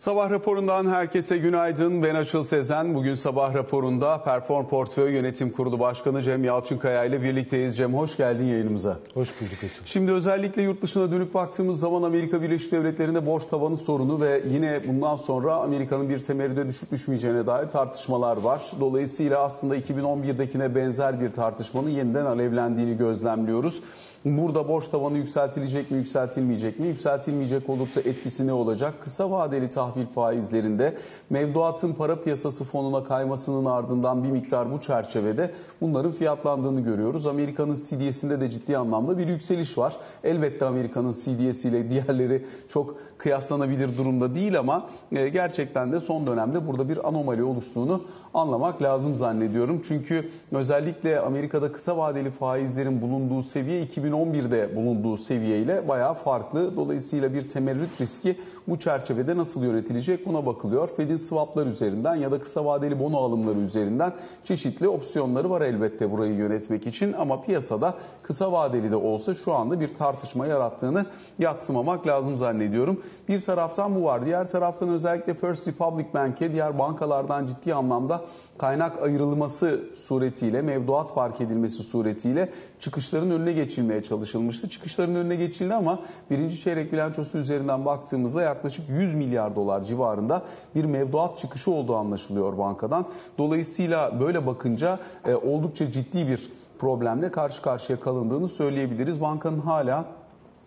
Sabah raporundan herkese günaydın. Ben Açıl Sezen. Bugün sabah raporunda Perform Portföy Yönetim Kurulu Başkanı Cem Yalçınkaya ile birlikteyiz. Cem hoş geldin yayınımıza. Hoş bulduk Açıl. Şimdi özellikle yurt dışına dönüp baktığımız zaman Amerika Birleşik Devletleri'nde borç tavanı sorunu ve yine bundan sonra Amerika'nın bir temeride düşüp düşmeyeceğine dair tartışmalar var. Dolayısıyla aslında 2011'dekine benzer bir tartışmanın yeniden alevlendiğini gözlemliyoruz. Burada borç tavanı yükseltilecek mi, yükseltilmeyecek mi? Yükseltilmeyecek olursa etkisi ne olacak? Kısa vadeli tahvil faizlerinde mevduatın para piyasası fonuna kaymasının ardından bir miktar bu çerçevede bunların fiyatlandığını görüyoruz. Amerika'nın CDS'inde de ciddi anlamda bir yükseliş var. Elbette Amerika'nın CDS ile diğerleri çok kıyaslanabilir durumda değil ama e, gerçekten de son dönemde burada bir anomali oluştuğunu anlamak lazım zannediyorum. Çünkü özellikle Amerika'da kısa vadeli faizlerin bulunduğu seviye 2011'de bulunduğu seviyeyle bayağı farklı. Dolayısıyla bir temerrüt riski bu çerçevede nasıl yönetilecek buna bakılıyor. Fed'in swaplar üzerinden ya da kısa vadeli bono alımları üzerinden çeşitli opsiyonları var elbette burayı yönetmek için ama piyasada kısa vadeli de olsa şu anda bir tartışma yarattığını yatsımamak lazım zannediyorum. Bir taraftan bu var. Diğer taraftan özellikle First Republic Bank'e diğer bankalardan ciddi anlamda kaynak ayrılması suretiyle, mevduat fark edilmesi suretiyle çıkışların önüne geçilmeye çalışılmıştı. Çıkışların önüne geçildi ama birinci çeyrek bilançosu üzerinden baktığımızda yaklaşık 100 milyar dolar civarında bir mevduat çıkışı olduğu anlaşılıyor bankadan. Dolayısıyla böyle bakınca e, oldukça ciddi bir problemle karşı karşıya kalındığını söyleyebiliriz. Bankanın hala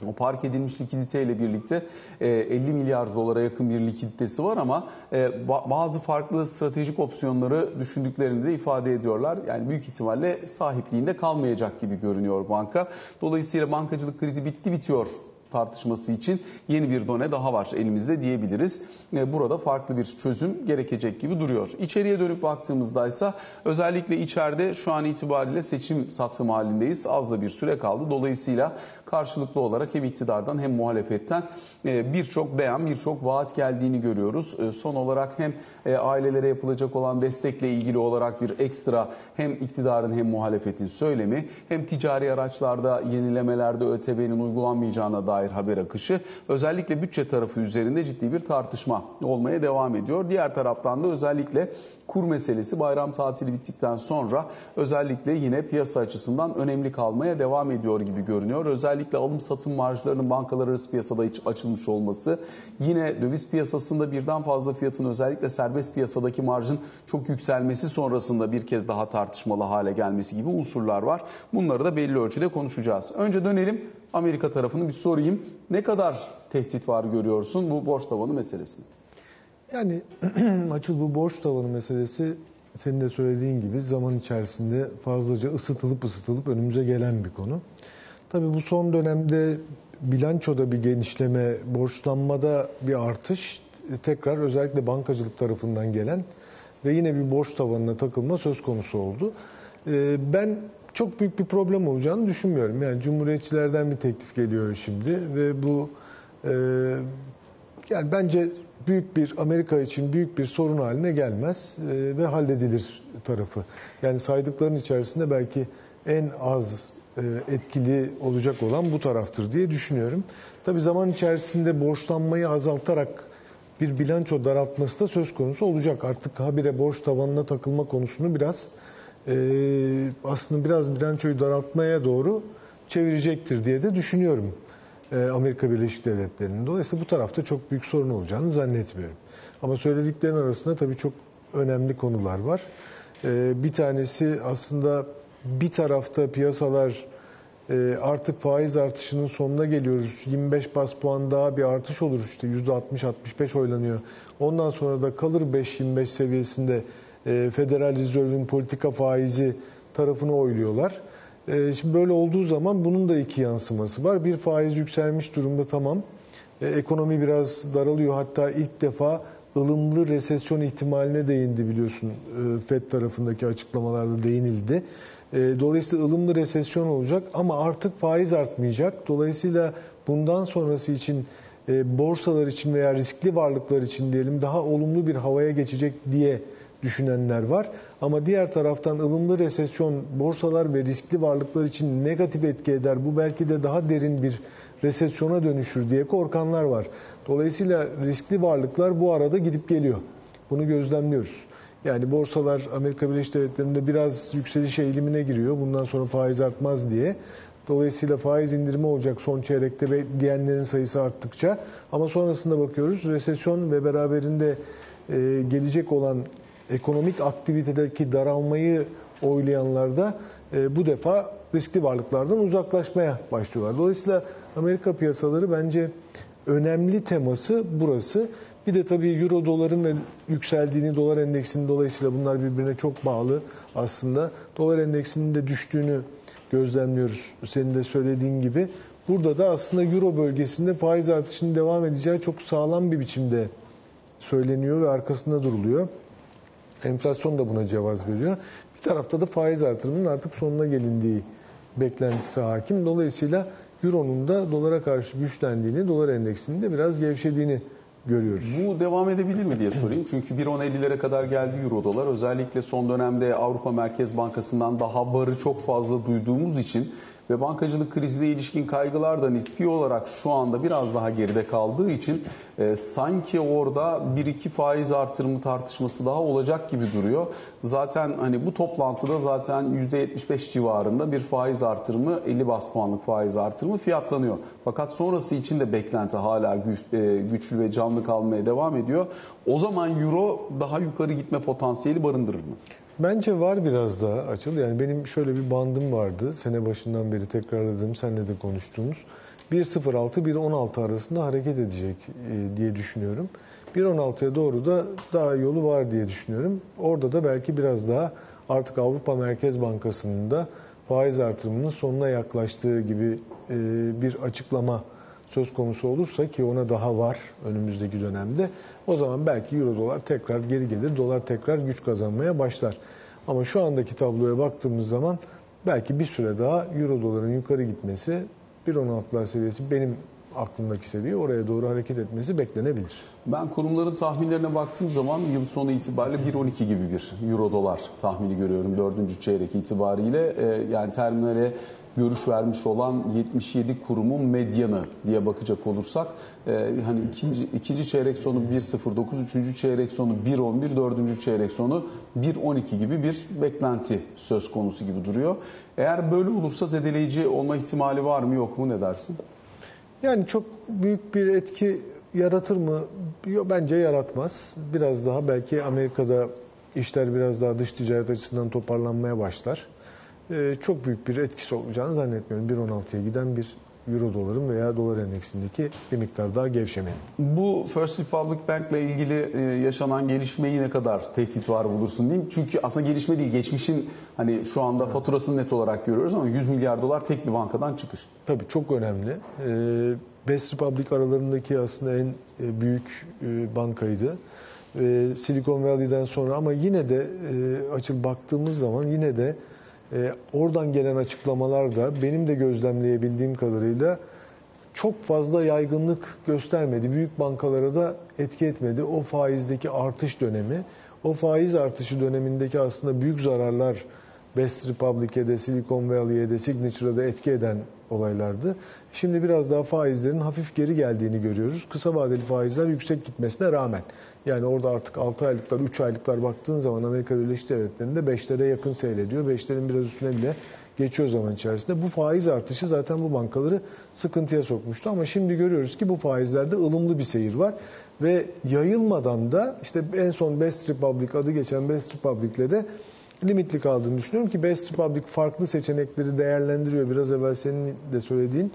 o park edilmiş likiditeyle birlikte 50 e, milyar dolara yakın bir likiditesi var ama e, bazı farklı stratejik opsiyonları düşündüklerini de ifade ediyorlar. Yani büyük ihtimalle sahipliğinde kalmayacak gibi görünüyor banka. Dolayısıyla bankacılık krizi bitti bitiyor tartışması için yeni bir done daha var elimizde diyebiliriz. E, burada farklı bir çözüm gerekecek gibi duruyor. İçeriye dönüp baktığımızda ise özellikle içeride şu an itibariyle seçim satım halindeyiz. Az da bir süre kaldı. Dolayısıyla karşılıklı olarak hem iktidardan hem muhalefetten e, birçok beyan, birçok vaat geldiğini görüyoruz. E, son olarak hem ailelere yapılacak olan destekle ilgili olarak bir ekstra hem iktidarın hem muhalefetin söylemi hem ticari araçlarda yenilemelerde ÖTV'nin uygulanmayacağına dair dair haber akışı özellikle bütçe tarafı üzerinde ciddi bir tartışma olmaya devam ediyor. Diğer taraftan da özellikle kur meselesi bayram tatili bittikten sonra özellikle yine piyasa açısından önemli kalmaya devam ediyor gibi görünüyor. Özellikle alım satım marjlarının bankalar arası piyasada hiç açılmış olması, yine döviz piyasasında birden fazla fiyatın özellikle serbest piyasadaki marjın çok yükselmesi sonrasında bir kez daha tartışmalı hale gelmesi gibi unsurlar var. Bunları da belli ölçüde konuşacağız. Önce dönelim Amerika tarafını bir sorayım. Ne kadar tehdit var görüyorsun bu borç tavanı meselesinde? Yani açıl bu borç tavanı meselesi senin de söylediğin gibi zaman içerisinde fazlaca ısıtılıp ısıtılıp önümüze gelen bir konu. Tabii bu son dönemde bilançoda bir genişleme, borçlanmada bir artış, tekrar özellikle bankacılık tarafından gelen ve yine bir borç tavanına takılma söz konusu oldu. Ee, ben çok büyük bir problem olacağını düşünmüyorum. Yani Cumhuriyetçilerden bir teklif geliyor şimdi ve bu e, yani bence büyük bir Amerika için büyük bir sorun haline gelmez e, ve halledilir tarafı. Yani saydıkların içerisinde belki en az e, etkili olacak olan bu taraftır diye düşünüyorum. Tabi zaman içerisinde borçlanmayı azaltarak bir bilanço daraltması da söz konusu olacak. Artık habire borç tavanına takılma konusunu biraz e, aslında biraz bilançoyu daraltmaya doğru çevirecektir diye de düşünüyorum e, Amerika Birleşik Devletleri'nin. Dolayısıyla bu tarafta çok büyük sorun olacağını zannetmiyorum. Ama söylediklerin arasında tabii çok önemli konular var. E, bir tanesi aslında bir tarafta piyasalar e, artık faiz artışının sonuna geliyoruz. 25 bas puan daha bir artış olur işte %60-65 oylanıyor. Ondan sonra da kalır 5-25 seviyesinde e, Federal Reserve'in politika faizi tarafını oyluyorlar. E, şimdi böyle olduğu zaman bunun da iki yansıması var. Bir faiz yükselmiş durumda tamam. E, ekonomi biraz daralıyor. Hatta ilk defa ılımlı resesyon ihtimaline değindi biliyorsun. FED tarafındaki açıklamalarda değinildi. Dolayısıyla ılımlı resesyon olacak ama artık faiz artmayacak. Dolayısıyla bundan sonrası için borsalar için veya riskli varlıklar için diyelim daha olumlu bir havaya geçecek diye düşünenler var. Ama diğer taraftan ılımlı resesyon borsalar ve riskli varlıklar için negatif etki eder. Bu belki de daha derin bir resesyona dönüşür diye korkanlar var. Dolayısıyla riskli varlıklar bu arada gidip geliyor. Bunu gözlemliyoruz. Yani borsalar Amerika Birleşik Devletleri'nde biraz yükseliş eğilimine giriyor. Bundan sonra faiz artmaz diye. Dolayısıyla faiz indirimi olacak son çeyrekte diyenlerin sayısı arttıkça. Ama sonrasında bakıyoruz resesyon ve beraberinde e, gelecek olan ekonomik aktivitedeki daralmayı oylayanlar da e, bu defa riskli varlıklardan uzaklaşmaya başlıyorlar. Dolayısıyla Amerika piyasaları bence önemli teması burası. Bir de tabii euro doların yükseldiğini, dolar endeksinin dolayısıyla bunlar birbirine çok bağlı aslında. Dolar endeksinin de düştüğünü gözlemliyoruz. Senin de söylediğin gibi. Burada da aslında euro bölgesinde faiz artışının devam edeceği çok sağlam bir biçimde söyleniyor ve arkasında duruluyor. Enflasyon da buna cevaz veriyor. Bir tarafta da faiz artırımının artık sonuna gelindiği beklentisi hakim. Dolayısıyla Euro'nun da dolara karşı güçlendiğini, dolar endeksinin de biraz gevşediğini görüyoruz. Bu devam edebilir mi diye sorayım. Çünkü 1.10.50'lere kadar geldi euro dolar. Özellikle son dönemde Avrupa Merkez Bankası'ndan daha barı çok fazla duyduğumuz için ve bankacılık krizine ilişkin kaygılar da nispi olarak şu anda biraz daha geride kaldığı için e, sanki orada bir iki faiz artırımı tartışması daha olacak gibi duruyor. Zaten hani bu toplantıda zaten %75 civarında bir faiz artırımı 50 bas puanlık faiz artırımı fiyatlanıyor. Fakat sonrası için de beklenti hala güç, e, güçlü ve canlı kalmaya devam ediyor. O zaman euro daha yukarı gitme potansiyeli barındırır mı? Bence var biraz daha açıl. Yani benim şöyle bir bandım vardı. Sene başından beri tekrarladığım, seninle de konuştuğumuz. 1.06-1.16 arasında hareket edecek e, diye düşünüyorum. 1.16'ya doğru da daha yolu var diye düşünüyorum. Orada da belki biraz daha artık Avrupa Merkez Bankası'nın da faiz artırımının sonuna yaklaştığı gibi e, bir açıklama söz konusu olursa ki ona daha var önümüzdeki dönemde o zaman belki euro dolar tekrar geri gelir, dolar tekrar güç kazanmaya başlar. Ama şu andaki tabloya baktığımız zaman belki bir süre daha euro doların yukarı gitmesi 1.16'lar seviyesi benim aklımdaki seviye oraya doğru hareket etmesi beklenebilir. Ben kurumların tahminlerine baktığım zaman yıl sonu itibariyle 1.12 gibi bir euro dolar tahmini görüyorum dördüncü çeyrek itibariyle. Yani terminale görüş vermiş olan 77 kurumun medyanı diye bakacak olursak e, hani ikinci, ikinci çeyrek sonu 1.09, üçüncü çeyrek sonu 1.11, dördüncü çeyrek sonu 1.12 gibi bir beklenti söz konusu gibi duruyor. Eğer böyle olursa zedeleyici olma ihtimali var mı yok mu ne dersin? Yani çok büyük bir etki yaratır mı? Bence yaratmaz. Biraz daha belki Amerika'da işler biraz daha dış ticaret açısından toparlanmaya başlar. Ee, çok büyük bir etkisi olacağını zannetmiyorum. 1.16'ya giden bir euro doların veya dolar endeksindeki bir miktar daha gevşemenin. Bu First Republic Bank ile ilgili e, yaşanan gelişmeyi ne kadar tehdit var bulursun diyeyim. Çünkü aslında gelişme değil, geçmişin hani şu anda faturasını net olarak görüyoruz ama 100 milyar dolar tek bir bankadan çıkış. Tabii çok önemli. Ee, Best Republic aralarındaki aslında en e, büyük e, bankaydı. Silicon Valley'den sonra ama yine de açık baktığımız zaman yine de e, oradan gelen açıklamalar da benim de gözlemleyebildiğim kadarıyla çok fazla yaygınlık göstermedi. Büyük bankalara da etki etmedi. O faizdeki artış dönemi, o faiz artışı dönemindeki aslında büyük zararlar Best Republic'e de, Silicon Valley'e de, Signature'a da etki eden olaylardı. Şimdi biraz daha faizlerin hafif geri geldiğini görüyoruz. Kısa vadeli faizler yüksek gitmesine rağmen. Yani orada artık 6 aylıklar, 3 aylıklar baktığın zaman Amerika Birleşik Devletleri'nde 5'lere yakın seyrediyor. 5'lerin biraz üstüne bile geçiyor zaman içerisinde. Bu faiz artışı zaten bu bankaları sıkıntıya sokmuştu. Ama şimdi görüyoruz ki bu faizlerde ılımlı bir seyir var. Ve yayılmadan da işte en son Best Republic adı geçen Best Republic'le de limitli kaldığını düşünüyorum ki Best Republic farklı seçenekleri değerlendiriyor. Biraz evvel senin de söylediğin.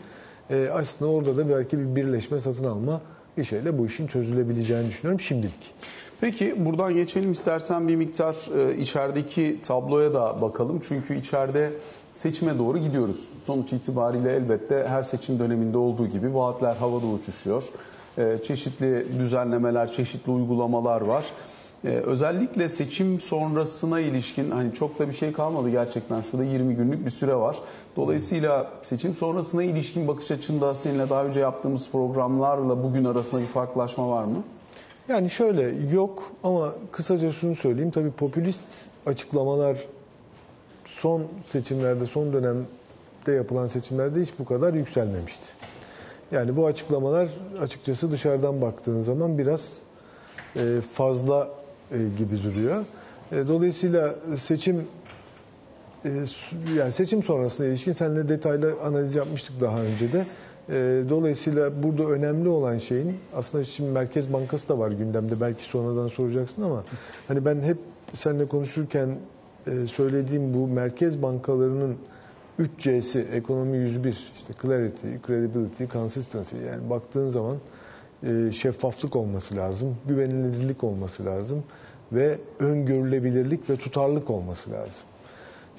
E, aslında orada da belki bir birleşme satın alma bir şeyle bu işin çözülebileceğini düşünüyorum şimdilik. Peki buradan geçelim istersen bir miktar e, içerideki tabloya da bakalım. Çünkü içeride seçime doğru gidiyoruz. Sonuç itibariyle elbette her seçim döneminde olduğu gibi vaatler havada uçuşuyor. E, çeşitli düzenlemeler, çeşitli uygulamalar var. Ee, özellikle seçim sonrasına ilişkin hani çok da bir şey kalmadı gerçekten. Şurada 20 günlük bir süre var. Dolayısıyla seçim sonrasına ilişkin bakış açında seninle daha önce yaptığımız programlarla bugün arasında bir farklılaşma var mı? Yani şöyle yok ama kısaca şunu söyleyeyim. Tabii popülist açıklamalar son seçimlerde, son dönemde yapılan seçimlerde hiç bu kadar yükselmemişti. Yani bu açıklamalar açıkçası dışarıdan baktığın zaman biraz e, fazla gibi duruyor. E, dolayısıyla seçim yani seçim sonrasında ilişkin seninle detaylı analiz yapmıştık daha önce de. Dolayısıyla burada önemli olan şeyin aslında şimdi Merkez Bankası da var gündemde belki sonradan soracaksın ama hani ben hep seninle konuşurken söylediğim bu merkez bankalarının 3C'si ekonomi 101 işte clarity, credibility, consistency yani baktığın zaman e, şeffaflık olması lazım, güvenilirlik olması lazım ve öngörülebilirlik ve tutarlık olması lazım.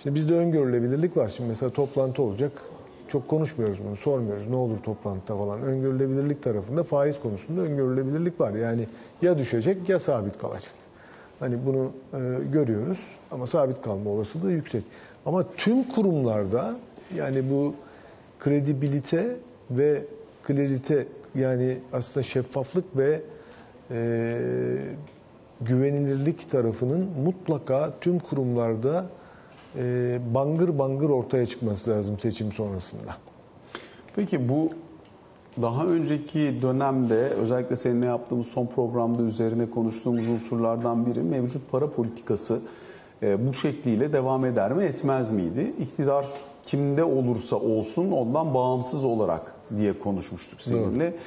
Şimdi bizde öngörülebilirlik var. Şimdi mesela toplantı olacak. Çok konuşmuyoruz bunu, sormuyoruz. Ne olur toplantıda falan. Öngörülebilirlik tarafında faiz konusunda öngörülebilirlik var. Yani ya düşecek ya sabit kalacak. Hani bunu e, görüyoruz ama sabit kalma olasılığı yüksek. Ama tüm kurumlarda yani bu kredibilite ve klerite yani aslında şeffaflık ve e, güvenilirlik tarafının mutlaka tüm kurumlarda e, bangır bangır ortaya çıkması lazım seçim sonrasında. Peki bu daha önceki dönemde özellikle seninle yaptığımız son programda üzerine konuştuğumuz unsurlardan biri mevcut para politikası e, bu şekliyle devam eder mi etmez miydi? İktidar kimde olursa olsun ondan bağımsız olarak diye konuşmuştuk seninle. Evet.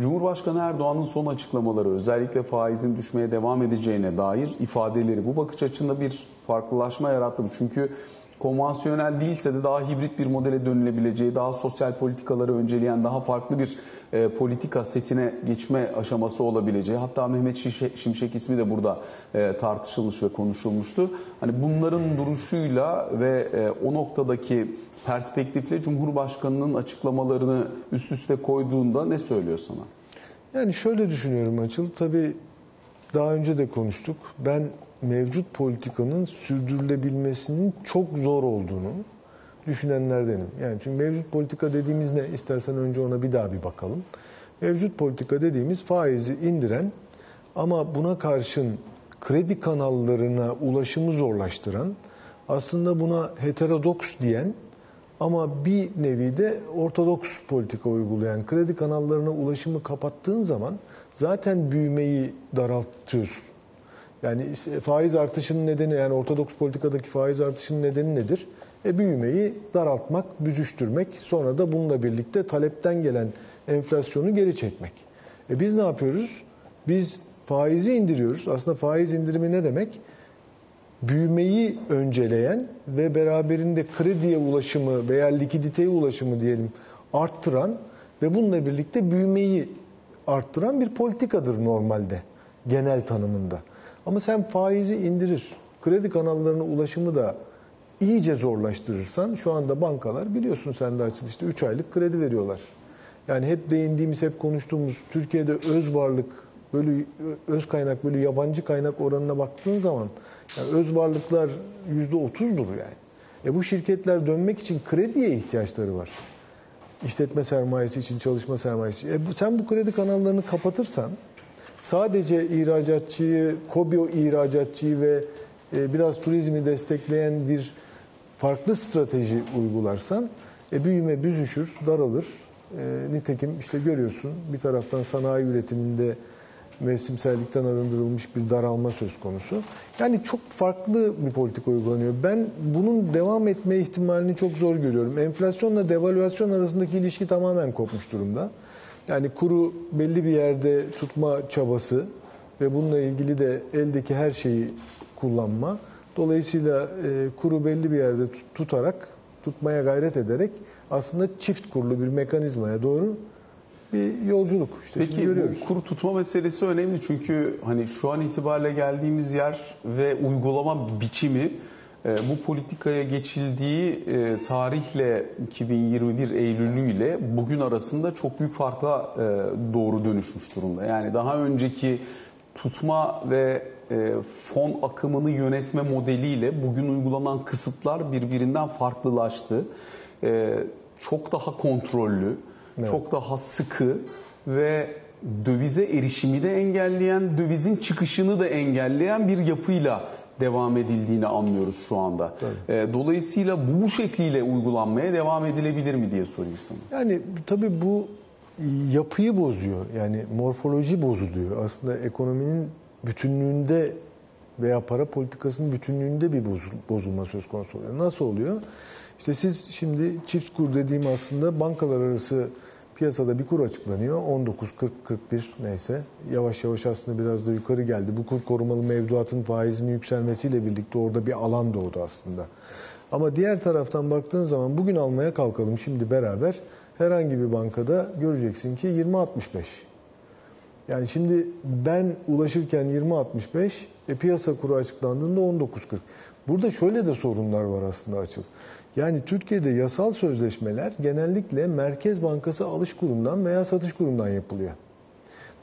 Cumhurbaşkanı Erdoğan'ın son açıklamaları özellikle faizin düşmeye devam edeceğine dair ifadeleri bu bakış açısında bir farklılaşma yarattı. Çünkü konvansiyonel değilse de daha hibrit bir modele dönülebileceği, daha sosyal politikaları önceleyen, daha farklı bir e, politika setine geçme aşaması olabileceği, hatta Mehmet Şimşek ismi de burada e, tartışılmış ve konuşulmuştu. Hani bunların duruşuyla ve e, o noktadaki perspektifle Cumhurbaşkanı'nın açıklamalarını üst üste koyduğunda ne söylüyor sana? Yani şöyle düşünüyorum Açıl, tabii daha önce de konuştuk. Ben mevcut politikanın sürdürülebilmesinin çok zor olduğunu düşünenlerdenim. Yani çünkü mevcut politika dediğimiz ne? İstersen önce ona bir daha bir bakalım. Mevcut politika dediğimiz faizi indiren ama buna karşın kredi kanallarına ulaşımı zorlaştıran, aslında buna heterodoks diyen ama bir nevi de ortodoks politika uygulayan kredi kanallarına ulaşımı kapattığın zaman zaten büyümeyi daraltıyorsun. Yani faiz artışının nedeni yani ortodoks politikadaki faiz artışının nedeni nedir? E, büyümeyi daraltmak, büzüştürmek, sonra da bununla birlikte talepten gelen enflasyonu geri çekmek. E biz ne yapıyoruz? Biz faizi indiriyoruz. Aslında faiz indirimi ne demek? Büyümeyi önceleyen ve beraberinde krediye ulaşımı veya likiditeye ulaşımı diyelim arttıran ve bununla birlikte büyümeyi arttıran bir politikadır normalde genel tanımında. Ama sen faizi indirir, kredi kanallarına ulaşımı da iyice zorlaştırırsan şu anda bankalar biliyorsun sen de açılışta 3 aylık kredi veriyorlar. Yani hep değindiğimiz, hep konuştuğumuz Türkiye'de öz varlık, böyle öz kaynak, böyle yabancı kaynak oranına baktığın zaman yani öz varlıklar %30'dur yani. E bu şirketler dönmek için krediye ihtiyaçları var. İşletme sermayesi için, çalışma sermayesi. E bu, sen bu kredi kanallarını kapatırsan sadece ihracatçıyı, KOBİ ihracatçıyı ve e, biraz turizmi destekleyen bir farklı strateji uygularsan e, büyüme büzüşür, daralır. E, nitekim işte görüyorsun bir taraftan sanayi üretiminde mevsimsellikten arındırılmış bir daralma söz konusu. Yani çok farklı bir politika uygulanıyor. Ben bunun devam etme ihtimalini çok zor görüyorum. Enflasyonla devalüasyon arasındaki ilişki tamamen kopmuş durumda. Yani kuru belli bir yerde tutma çabası ve bununla ilgili de eldeki her şeyi kullanma. Dolayısıyla e, kuru belli bir yerde tutarak, tutmaya gayret ederek aslında çift kurulu bir mekanizmaya doğru bir yolculuk. İşte Peki bu kuru tutma meselesi önemli çünkü hani şu an itibariyle geldiğimiz yer ve uygulama biçimi e, bu politikaya geçildiği e, tarihle 2021 Eylül'ü ile bugün arasında çok büyük farkla e, doğru dönüşmüş durumda. Yani daha önceki tutma ve fon akımını yönetme modeliyle bugün uygulanan kısıtlar birbirinden farklılaştı. Çok daha kontrollü, evet. çok daha sıkı ve dövize erişimi de engelleyen, dövizin çıkışını da engelleyen bir yapıyla devam edildiğini anlıyoruz şu anda. Tabii. Ee, dolayısıyla bu, bu şekliyle uygulanmaya devam edilebilir mi diye sorayım sana. Yani tabii bu yapıyı bozuyor. Yani morfoloji bozuluyor. Aslında ekonominin bütünlüğünde veya para politikasının bütünlüğünde bir bozulma söz konusu oluyor. Nasıl oluyor? İşte siz şimdi çift kur dediğim aslında bankalar arası piyasada bir kur açıklanıyor. 19, 40, 41 neyse. Yavaş yavaş aslında biraz da yukarı geldi. Bu kur korumalı mevduatın faizinin yükselmesiyle birlikte orada bir alan doğdu aslında. Ama diğer taraftan baktığın zaman bugün almaya kalkalım şimdi beraber. Herhangi bir bankada göreceksin ki 20-65. Yani şimdi ben ulaşırken 20.65, e, piyasa kuru açıklandığında 19.40. Burada şöyle de sorunlar var aslında açıl. Yani Türkiye'de yasal sözleşmeler genellikle Merkez Bankası alış kurundan veya satış kurundan yapılıyor.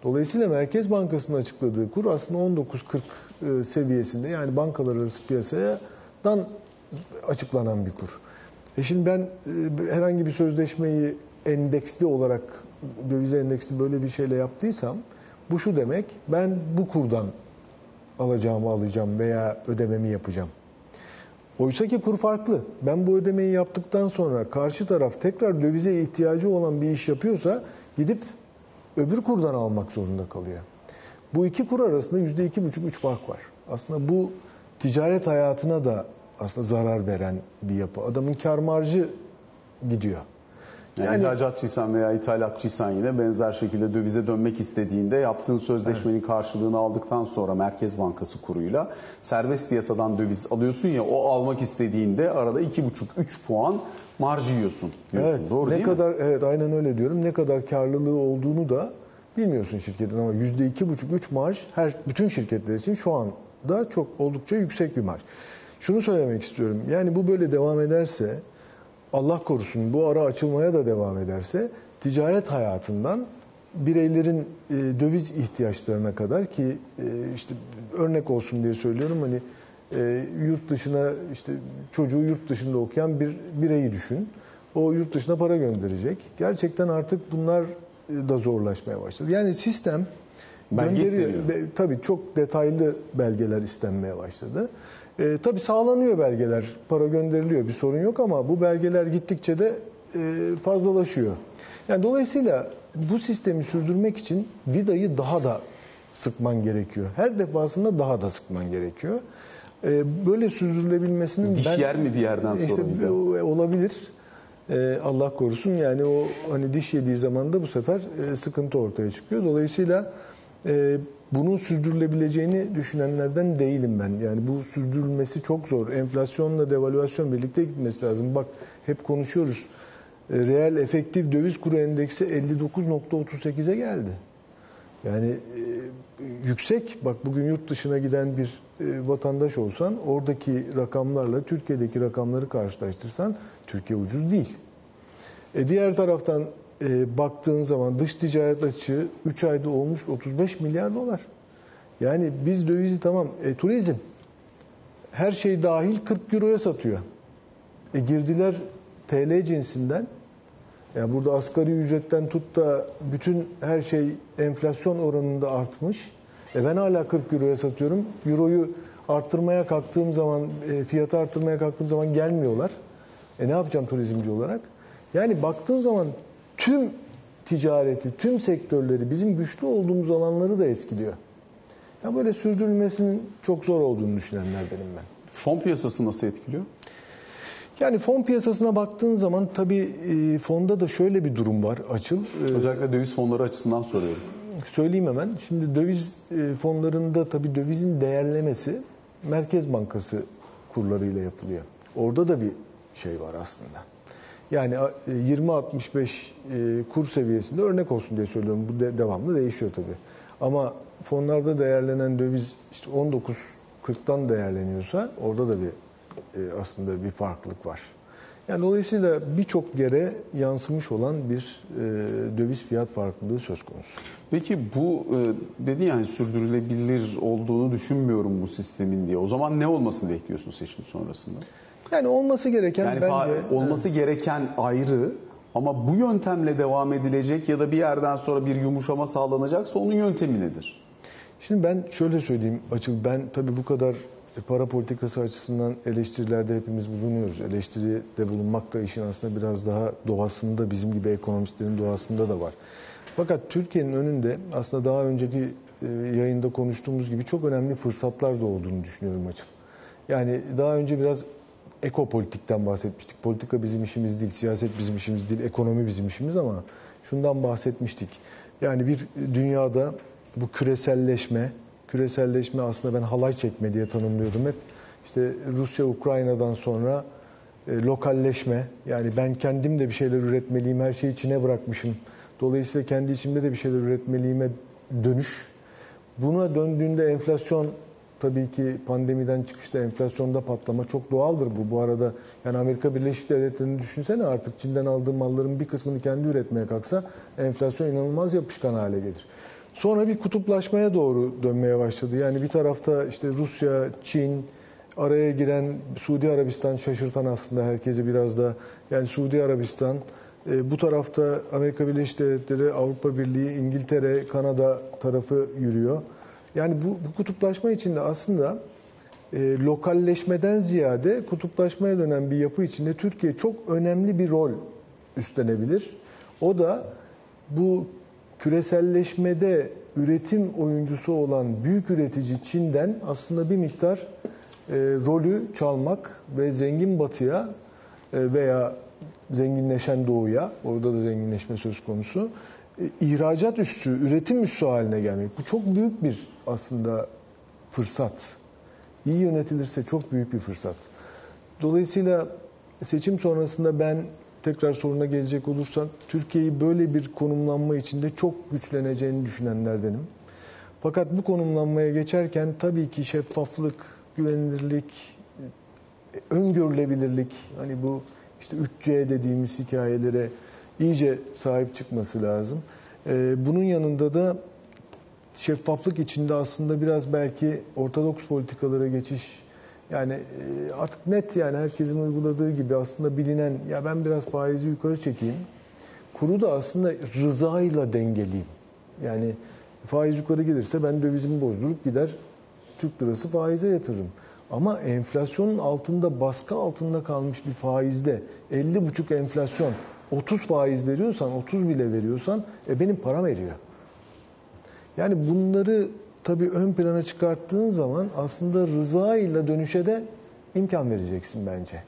Dolayısıyla Merkez Bankası'nın açıkladığı kur aslında 19.40 e, seviyesinde yani bankalar arası piyasadan açıklanan bir kur. E şimdi ben e, herhangi bir sözleşmeyi endeksli olarak döviz endeksli böyle bir şeyle yaptıysam bu şu demek ben bu kurdan alacağımı alacağım veya ödememi yapacağım. Oysa ki kur farklı. Ben bu ödemeyi yaptıktan sonra karşı taraf tekrar dövize ihtiyacı olan bir iş yapıyorsa gidip öbür kurdan almak zorunda kalıyor. Bu iki kur arasında yüzde iki buçuk üç fark var. Aslında bu ticaret hayatına da aslında zarar veren bir yapı. Adamın kar marjı gidiyor. Yani, yani ihracatçıysan veya ithalatçıysan yine benzer şekilde dövize dönmek istediğinde yaptığın sözleşmenin evet. karşılığını aldıktan sonra Merkez Bankası kuruyla serbest piyasadan döviz alıyorsun ya o almak istediğinde arada 2,5-3 puan marj yiyorsun diyorsun. Evet, Doğru ne değil kadar, mi? Evet aynen öyle diyorum. Ne kadar karlılığı olduğunu da bilmiyorsun şirketin ama %2,5-3 marj her bütün şirketler için şu anda çok oldukça yüksek bir marj. Şunu söylemek istiyorum. Yani bu böyle devam ederse Allah korusun bu ara açılmaya da devam ederse ticaret hayatından bireylerin e, döviz ihtiyaçlarına kadar ki e, işte örnek olsun diye söylüyorum hani e, yurt dışına işte çocuğu yurt dışında okuyan bir bireyi düşün. O yurt dışına para gönderecek. Gerçekten artık bunlar e, da zorlaşmaya başladı. Yani sistem Belge gönderiyor. Tabii çok detaylı belgeler istenmeye başladı. E, tabii sağlanıyor belgeler, para gönderiliyor bir sorun yok ama bu belgeler gittikçe de e, fazlalaşıyor. Yani dolayısıyla bu sistemi sürdürmek için vidayı daha da sıkman gerekiyor. Her defasında daha da sıkman gerekiyor. E, böyle sürdürülebilmesinin diş ben, yer mi bir yerden sonra? Işte, olabilir. E, Allah korusun yani o hani diş yediği zaman da bu sefer e, sıkıntı ortaya çıkıyor. Dolayısıyla e, bunun sürdürülebileceğini düşünenlerden değilim ben. Yani bu sürdürülmesi çok zor. Enflasyonla devalüasyon birlikte gitmesi lazım. Bak hep konuşuyoruz. E, reel efektif döviz kuru endeksi 59.38'e geldi. Yani e, yüksek. Bak bugün yurt dışına giden bir e, vatandaş olsan oradaki rakamlarla Türkiye'deki rakamları karşılaştırsan Türkiye ucuz değil. E, diğer taraftan e, baktığın zaman dış ticaret açığı 3 ayda olmuş 35 milyar dolar. Yani biz dövizi tamam e, turizm her şey dahil 40 euroya satıyor. E, girdiler TL cinsinden. Yani burada asgari ücretten tut da bütün her şey enflasyon oranında artmış. E ben hala 40 euroya satıyorum. Euroyu arttırmaya kalktığım zaman, e, fiyatı arttırmaya kalktığım zaman gelmiyorlar. E ne yapacağım turizmci olarak? Yani baktığın zaman tüm ticareti, tüm sektörleri, bizim güçlü olduğumuz alanları da etkiliyor. Ya böyle sürdürülmesinin çok zor olduğunu düşünenlerdenim ben. Fon piyasası nasıl etkiliyor? Yani fon piyasasına baktığın zaman tabii e, fonda da şöyle bir durum var açıl. E, Özellikle döviz fonları açısından soruyorum. Söyleyeyim hemen. Şimdi döviz e, fonlarında tabii dövizin değerlemesi Merkez Bankası kurlarıyla yapılıyor. Orada da bir şey var aslında. Yani 20-65 e, e, kur seviyesinde örnek olsun diye söylüyorum. Bu de, devamlı değişiyor tabii. Ama fonlarda değerlenen döviz işte 19-40'tan değerleniyorsa orada da bir e, aslında bir farklılık var. Yani dolayısıyla birçok yere yansımış olan bir e, döviz fiyat farklılığı söz konusu. Peki bu e, dedi yani sürdürülebilir olduğunu düşünmüyorum bu sistemin diye. O zaman ne olmasını bekliyorsun seçim sonrasında? Yani olması gereken yani bence... Olması evet. gereken ayrı ama bu yöntemle devam edilecek ya da bir yerden sonra bir yumuşama sağlanacaksa onun yöntemi nedir? Şimdi ben şöyle söyleyeyim açık ben tabii bu kadar para politikası açısından eleştirilerde hepimiz bulunuyoruz. Eleştiride bulunmak da işin aslında biraz daha doğasında bizim gibi ekonomistlerin doğasında da var. Fakat Türkiye'nin önünde aslında daha önceki e, yayında konuştuğumuz gibi çok önemli fırsatlar da olduğunu düşünüyorum açık. Yani daha önce biraz ekopolitikten bahsetmiştik. Politika bizim işimiz değil, siyaset bizim işimiz değil, ekonomi bizim işimiz ama şundan bahsetmiştik. Yani bir dünyada bu küreselleşme, küreselleşme aslında ben halay çekme diye tanımlıyordum hep. İşte Rusya Ukrayna'dan sonra e, lokalleşme yani ben kendim de bir şeyler üretmeliyim, her şeyi içine bırakmışım. Dolayısıyla kendi içimde de bir şeyler üretmeliyime dönüş. Buna döndüğünde enflasyon tabii ki pandemiden çıkışta enflasyonda patlama çok doğaldır bu. Bu arada yani Amerika Birleşik Devletleri'ni düşünsene artık Çin'den aldığı malların bir kısmını kendi üretmeye kalksa enflasyon inanılmaz yapışkan hale gelir. Sonra bir kutuplaşmaya doğru dönmeye başladı. Yani bir tarafta işte Rusya, Çin, araya giren Suudi Arabistan şaşırtan aslında herkesi biraz da. Yani Suudi Arabistan, e, bu tarafta Amerika Birleşik Devletleri, Avrupa Birliği, İngiltere, Kanada tarafı yürüyor. Yani bu, bu kutuplaşma içinde aslında e, lokalleşmeden ziyade kutuplaşmaya dönen bir yapı içinde Türkiye çok önemli bir rol üstlenebilir. O da bu küreselleşmede üretim oyuncusu olan büyük üretici Çin'den aslında bir miktar e, rolü çalmak ve zengin batıya e, veya zenginleşen doğuya, orada da zenginleşme söz konusu, e, ihracat üssü, üretim üssü haline gelmek. Bu çok büyük bir aslında fırsat. İyi yönetilirse çok büyük bir fırsat. Dolayısıyla seçim sonrasında ben tekrar soruna gelecek olursak Türkiye'yi böyle bir konumlanma içinde çok güçleneceğini düşünenlerdenim. Fakat bu konumlanmaya geçerken tabii ki şeffaflık, güvenilirlik, öngörülebilirlik, hani bu işte 3C dediğimiz hikayelere iyice sahip çıkması lazım. Ee, bunun yanında da şeffaflık içinde aslında biraz belki ortodoks politikalara geçiş yani e, artık net yani herkesin uyguladığı gibi aslında bilinen ya ben biraz faizi yukarı çekeyim. Kuru da aslında rızayla dengeleyeyim. Yani faiz yukarı gelirse ben dövizimi bozdurup gider Türk lirası faize yatırırım. Ama enflasyonun altında baskı altında kalmış bir faizde 50,5 enflasyon 30 faiz veriyorsan 30 bile veriyorsan e benim param eriyor. Yani bunları tabii ön plana çıkarttığın zaman aslında rıza ile dönüşe de imkan vereceksin bence.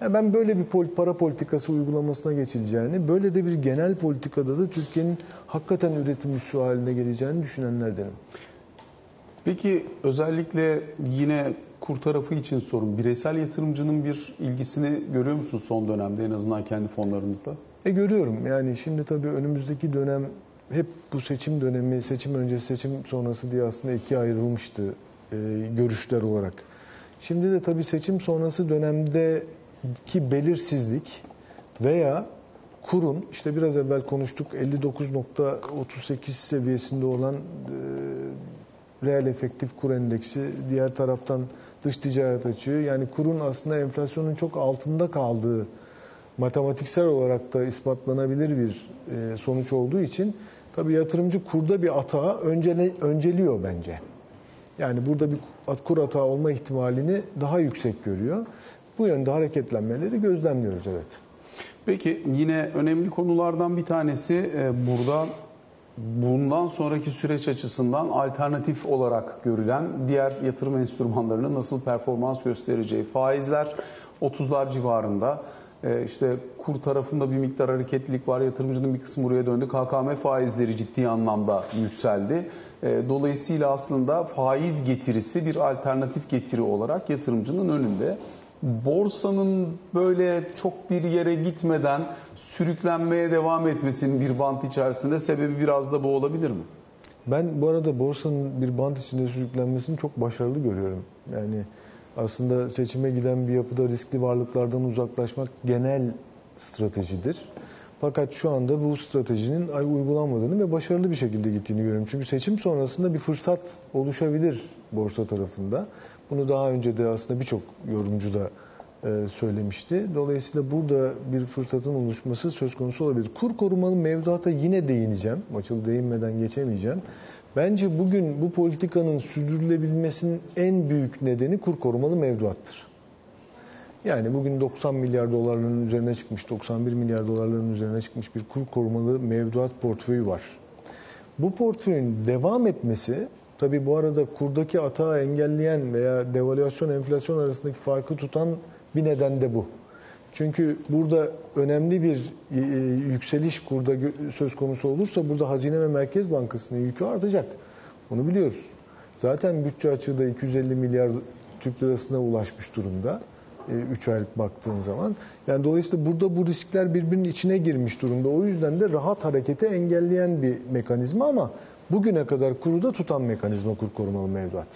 Yani ben böyle bir para politikası uygulamasına geçileceğini, böyle de bir genel politikada da Türkiye'nin hakikaten üretim üssü haline geleceğini düşünenlerdenim. Peki özellikle yine kur tarafı için sorun. Bireysel yatırımcının bir ilgisini görüyor musun son dönemde en azından kendi fonlarınızda? E görüyorum. Yani şimdi tabii önümüzdeki dönem hep bu seçim dönemi, seçim öncesi, seçim sonrası diye aslında ikiye ayrılmıştı e, görüşler olarak. Şimdi de tabii seçim sonrası dönemdeki belirsizlik veya kurun işte biraz evvel konuştuk 59.38 seviyesinde olan e, reel efektif kur endeksi diğer taraftan dış ticaret açığı yani kurun aslında enflasyonun çok altında kaldığı matematiksel olarak da ispatlanabilir bir e, sonuç olduğu için tabii yatırımcı kurda bir atağı öncele, önceliyor bence. Yani burada bir kur hata olma ihtimalini daha yüksek görüyor. Bu yönde hareketlenmeleri gözlemliyoruz evet. Peki yine önemli konulardan bir tanesi e, burada bundan sonraki süreç açısından alternatif olarak görülen diğer yatırım enstrümanlarının nasıl performans göstereceği. Faizler 30'lar civarında. E, işte kur tarafında bir miktar hareketlilik var. Yatırımcının bir kısmı buraya döndü. KKM faizleri ciddi anlamda yükseldi. E, dolayısıyla aslında faiz getirisi bir alternatif getiri olarak yatırımcının önünde borsanın böyle çok bir yere gitmeden sürüklenmeye devam etmesinin bir bant içerisinde sebebi biraz da bu olabilir mi? Ben bu arada borsanın bir bant içinde sürüklenmesini çok başarılı görüyorum. Yani aslında seçime giden bir yapıda riskli varlıklardan uzaklaşmak genel stratejidir. Fakat şu anda bu stratejinin uygulanmadığını ve başarılı bir şekilde gittiğini görüyorum. Çünkü seçim sonrasında bir fırsat oluşabilir borsa tarafında. Bunu daha önce de aslında birçok yorumcu da e, söylemişti. Dolayısıyla burada bir fırsatın oluşması söz konusu olabilir. Kur korumalı mevduata yine değineceğim. Açıl değinmeden geçemeyeceğim. Bence bugün bu politikanın sürdürülebilmesinin en büyük nedeni kur korumalı mevduattır. Yani bugün 90 milyar dolarların üzerine çıkmış, 91 milyar dolarların üzerine çıkmış bir kur korumalı mevduat portföyü var Bu portföyün devam etmesi tabi bu arada kurdaki atağı engelleyen veya devalüasyon enflasyon arasındaki farkı tutan bir neden de bu. Çünkü burada önemli bir e, yükseliş kurda söz konusu olursa burada Hazine ve Merkez Bankası'nın yükü artacak. Onu biliyoruz. Zaten bütçe açığı da 250 milyar Türk lirasına ulaşmış durumda. 3 aylık baktığın zaman. Yani dolayısıyla burada bu riskler birbirinin içine girmiş durumda. O yüzden de rahat hareketi engelleyen bir mekanizma ama bugüne kadar kuruda tutan mekanizma kur korumalı mevduat.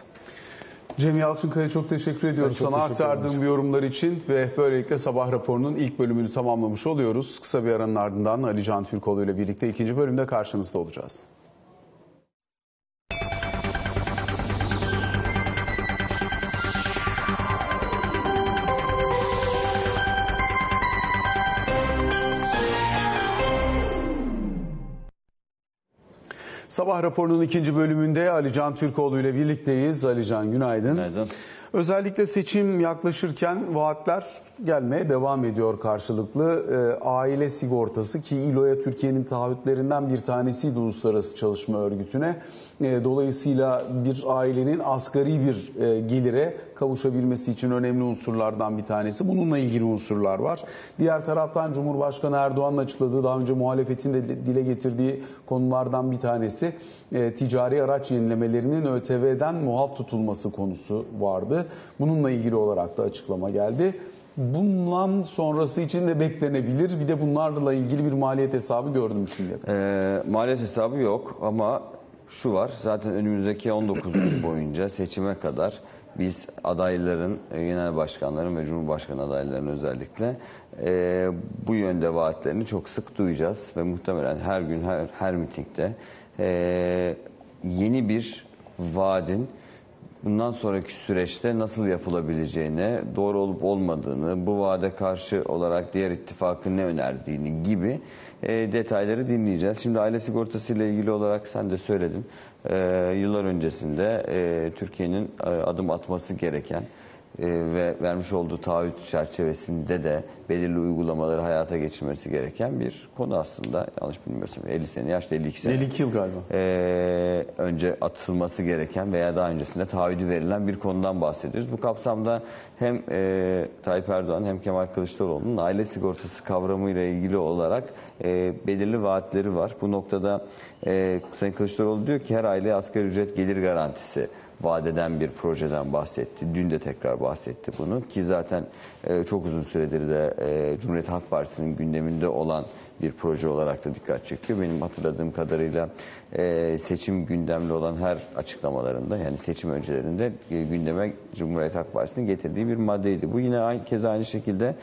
Cem Yalçınkaya çok teşekkür ediyoruz çok sana teşekkür aktardığın bu yorumlar için ve böylelikle sabah raporunun ilk bölümünü tamamlamış oluyoruz. Kısa bir aranın ardından Ali Can Türkoğlu ile birlikte ikinci bölümde karşınızda olacağız. Sabah raporunun ikinci bölümünde Ali Can Türkoğlu ile birlikteyiz. Ali Can günaydın. Günaydın. Özellikle seçim yaklaşırken vaatler gelmeye devam ediyor karşılıklı. Ee, aile sigortası ki İLO'ya Türkiye'nin taahhütlerinden bir tanesiydi Uluslararası Çalışma Örgütü'ne. Ee, dolayısıyla bir ailenin asgari bir e, gelire kavuşabilmesi için önemli unsurlardan bir tanesi. Bununla ilgili unsurlar var. Diğer taraftan Cumhurbaşkanı Erdoğan'ın açıkladığı daha önce muhalefetin de dile getirdiği konulardan bir tanesi e, ticari araç yenilemelerinin ÖTV'den muaf tutulması konusu vardı. Bununla ilgili olarak da açıklama geldi. Bundan sonrası için de beklenebilir. Bir de bunlarla ilgili bir maliyet hesabı gördüm kadar. Ee, maliyet hesabı yok ama şu var. Zaten önümüzdeki 19 gün boyunca seçime kadar biz adayların, e, genel başkanların ve cumhurbaşkanı adaylarının özellikle e, bu yönde vaatlerini çok sık duyacağız ve muhtemelen her gün her, her mitingde e, yeni bir vaadin bundan sonraki süreçte nasıl yapılabileceğini, doğru olup olmadığını, bu vaade karşı olarak diğer ittifakın ne önerdiğini gibi e, detayları dinleyeceğiz. Şimdi aile sigortası ile ilgili olarak sen de söyledin. E, yıllar öncesinde e, Türkiye'nin adım atması gereken ve vermiş olduğu taahhüt çerçevesinde de belirli uygulamaları hayata geçirmesi gereken bir konu aslında. Yanlış bilmiyorsam 50 sene, yaşta 52 sene. 52 yıl galiba. Ee, önce atılması gereken veya daha öncesinde taahhüdü verilen bir konudan bahsediyoruz. Bu kapsamda hem e, Tayyip Erdoğan hem Kemal Kılıçdaroğlu'nun aile sigortası kavramıyla ilgili olarak e, belirli vaatleri var. Bu noktada e, Sayın Kılıçdaroğlu diyor ki her aileye asgari ücret gelir garantisi vadeden bir projeden bahsetti. Dün de tekrar bahsetti bunu ki zaten e, çok uzun süredir de e, Cumhuriyet Halk Partisi'nin gündeminde olan bir proje olarak da dikkat çekiyor. Benim hatırladığım kadarıyla e, seçim gündemli olan her açıklamalarında yani seçim öncelerinde e, gündeme Cumhuriyet Halk Partisi'nin getirdiği bir maddeydi. Bu yine aynı, kez aynı şekilde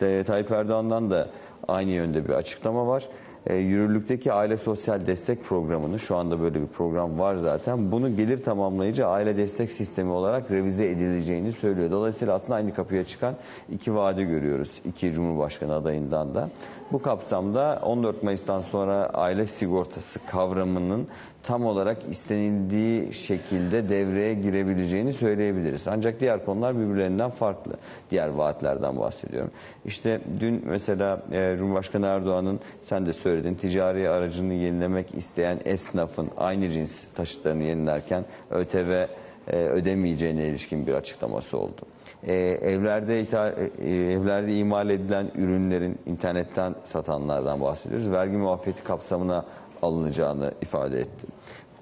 de, Tayyip Erdoğan'dan da aynı yönde bir açıklama var e, yürürlükteki aile sosyal destek programını şu anda böyle bir program var zaten. Bunu gelir tamamlayıcı aile destek sistemi olarak revize edileceğini söylüyor. Dolayısıyla aslında aynı kapıya çıkan iki vaadi görüyoruz. iki Cumhurbaşkanı adayından da. Bu kapsamda 14 Mayıs'tan sonra aile sigortası kavramının tam olarak istenildiği şekilde devreye girebileceğini söyleyebiliriz. Ancak diğer konular birbirlerinden farklı. Diğer vaatlerden bahsediyorum. İşte dün mesela e, Cumhurbaşkanı Erdoğan'ın sen de söyledin ticari aracını yenilemek isteyen esnafın aynı cins taşıtlarını yenilerken ÖTV e, ödemeyeceğine ilişkin bir açıklaması oldu. E, evlerde ithal, e, evlerde imal edilen ürünlerin internetten satanlardan bahsediyoruz. Vergi muafiyeti kapsamına alınacağını ifade etti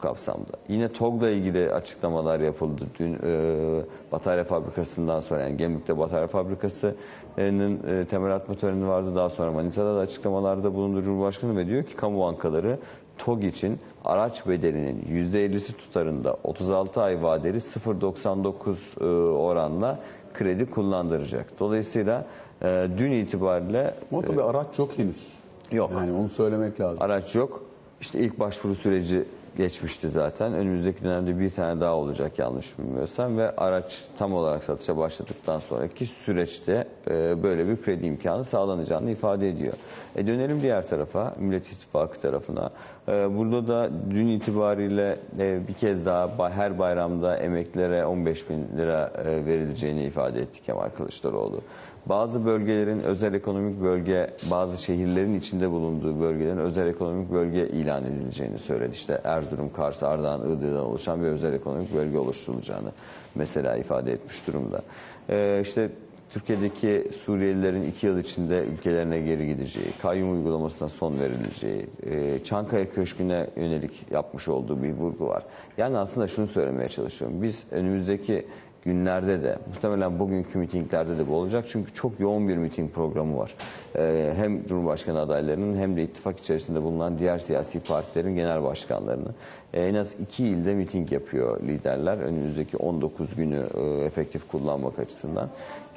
kapsamda. Yine TOG'la ilgili açıklamalar yapıldı. Dün e, batarya fabrikasından sonra yani Gemlik'te batarya fabrikasının e, temel atma töreni vardı. Daha sonra Manisa'da da açıklamalarda bulundu Cumhurbaşkanı ve diyor ki kamu bankaları TOG için araç bedelinin %50'si tutarında 36 ay vadeli 0.99 e, oranla kredi kullandıracak. Dolayısıyla e, dün itibariyle Ama tabii araç yok henüz. Yok. Yani onu söylemek lazım. Araç yok. İşte ilk başvuru süreci geçmişti zaten. Önümüzdeki dönemde bir tane daha olacak yanlış bilmiyorsam ve araç tam olarak satışa başladıktan sonraki süreçte e, böyle bir kredi imkanı sağlanacağını ifade ediyor. E dönelim diğer tarafa, Millet İttifakı tarafına. E, burada da dün itibariyle e, bir kez daha her bayramda emeklilere 15 bin lira e, verileceğini ifade etti Kemal Kılıçdaroğlu. Bazı bölgelerin özel ekonomik bölge, bazı şehirlerin içinde bulunduğu bölgelerin özel ekonomik bölge ilan edileceğini söyledi. İşte Erzurum, Kars, Ardahan, Iğdır'dan oluşan bir özel ekonomik bölge oluşturulacağını mesela ifade etmiş durumda. Ee, işte Türkiye'deki Suriyelilerin iki yıl içinde ülkelerine geri gideceği, kayyum uygulamasına son verileceği, e, Çankaya Köşkü'ne yönelik yapmış olduğu bir vurgu var. Yani aslında şunu söylemeye çalışıyorum. Biz önümüzdeki günlerde de muhtemelen bugünkü mitinglerde de bu olacak. Çünkü çok yoğun bir miting programı var. Ee, hem Cumhurbaşkanı adaylarının hem de ittifak içerisinde bulunan diğer siyasi partilerin genel başkanlarını. Ee, en az iki ilde miting yapıyor liderler. Önümüzdeki 19 günü e, efektif kullanmak açısından.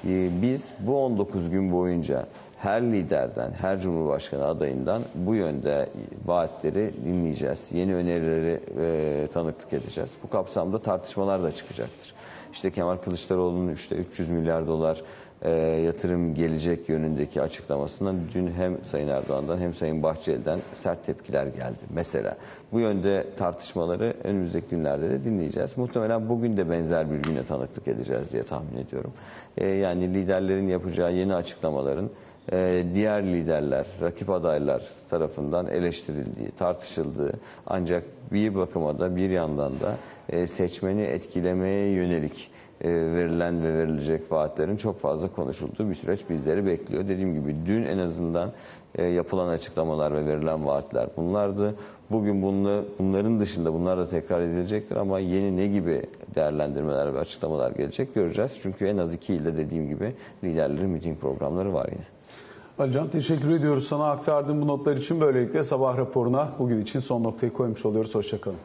Ee, biz bu 19 gün boyunca her liderden, her cumhurbaşkanı adayından bu yönde vaatleri dinleyeceğiz. Yeni önerileri e, tanıklık edeceğiz. Bu kapsamda tartışmalar da çıkacaktır. İşte Kemal Kılıçdaroğlu'nun işte 300 milyar dolar e, yatırım gelecek yönündeki açıklamasından dün hem Sayın Erdoğan'dan hem Sayın Bahçeli'den sert tepkiler geldi. Mesela bu yönde tartışmaları önümüzdeki günlerde de dinleyeceğiz. Muhtemelen bugün de benzer bir güne tanıklık edeceğiz diye tahmin ediyorum. E, yani liderlerin yapacağı yeni açıklamaların diğer liderler, rakip adaylar tarafından eleştirildiği, tartışıldığı ancak bir bakıma da bir yandan da e, seçmeni etkilemeye yönelik e, verilen ve verilecek vaatlerin çok fazla konuşulduğu bir süreç bizleri bekliyor. Dediğim gibi dün en azından e, yapılan açıklamalar ve verilen vaatler bunlardı. Bugün bunla, bunların dışında bunlar da tekrar edilecektir ama yeni ne gibi değerlendirmeler ve açıklamalar gelecek göreceğiz. Çünkü en az iki ilde dediğim gibi liderlerin miting programları var yine. Alican teşekkür ediyoruz sana aktardığın bu notlar için. Böylelikle sabah raporuna bugün için son noktayı koymuş oluyoruz. Hoşçakalın.